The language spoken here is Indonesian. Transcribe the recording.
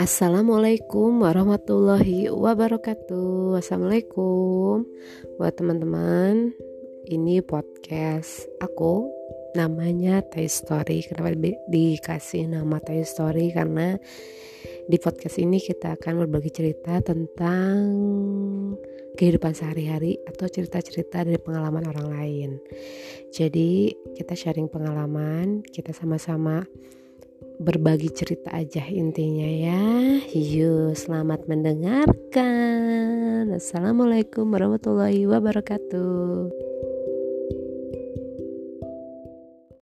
Assalamualaikum warahmatullahi wabarakatuh. Assalamualaikum Buat teman-teman Ini podcast aku. Namanya Thai Story. Kenapa di dikasih nama Thai Story? Karena di podcast ini kita akan berbagi cerita tentang kehidupan sehari-hari atau cerita-cerita dari pengalaman orang lain. Jadi, kita sharing pengalaman, kita sama-sama berbagi cerita aja intinya ya. Yuk, selamat mendengarkan. Assalamualaikum warahmatullahi wabarakatuh.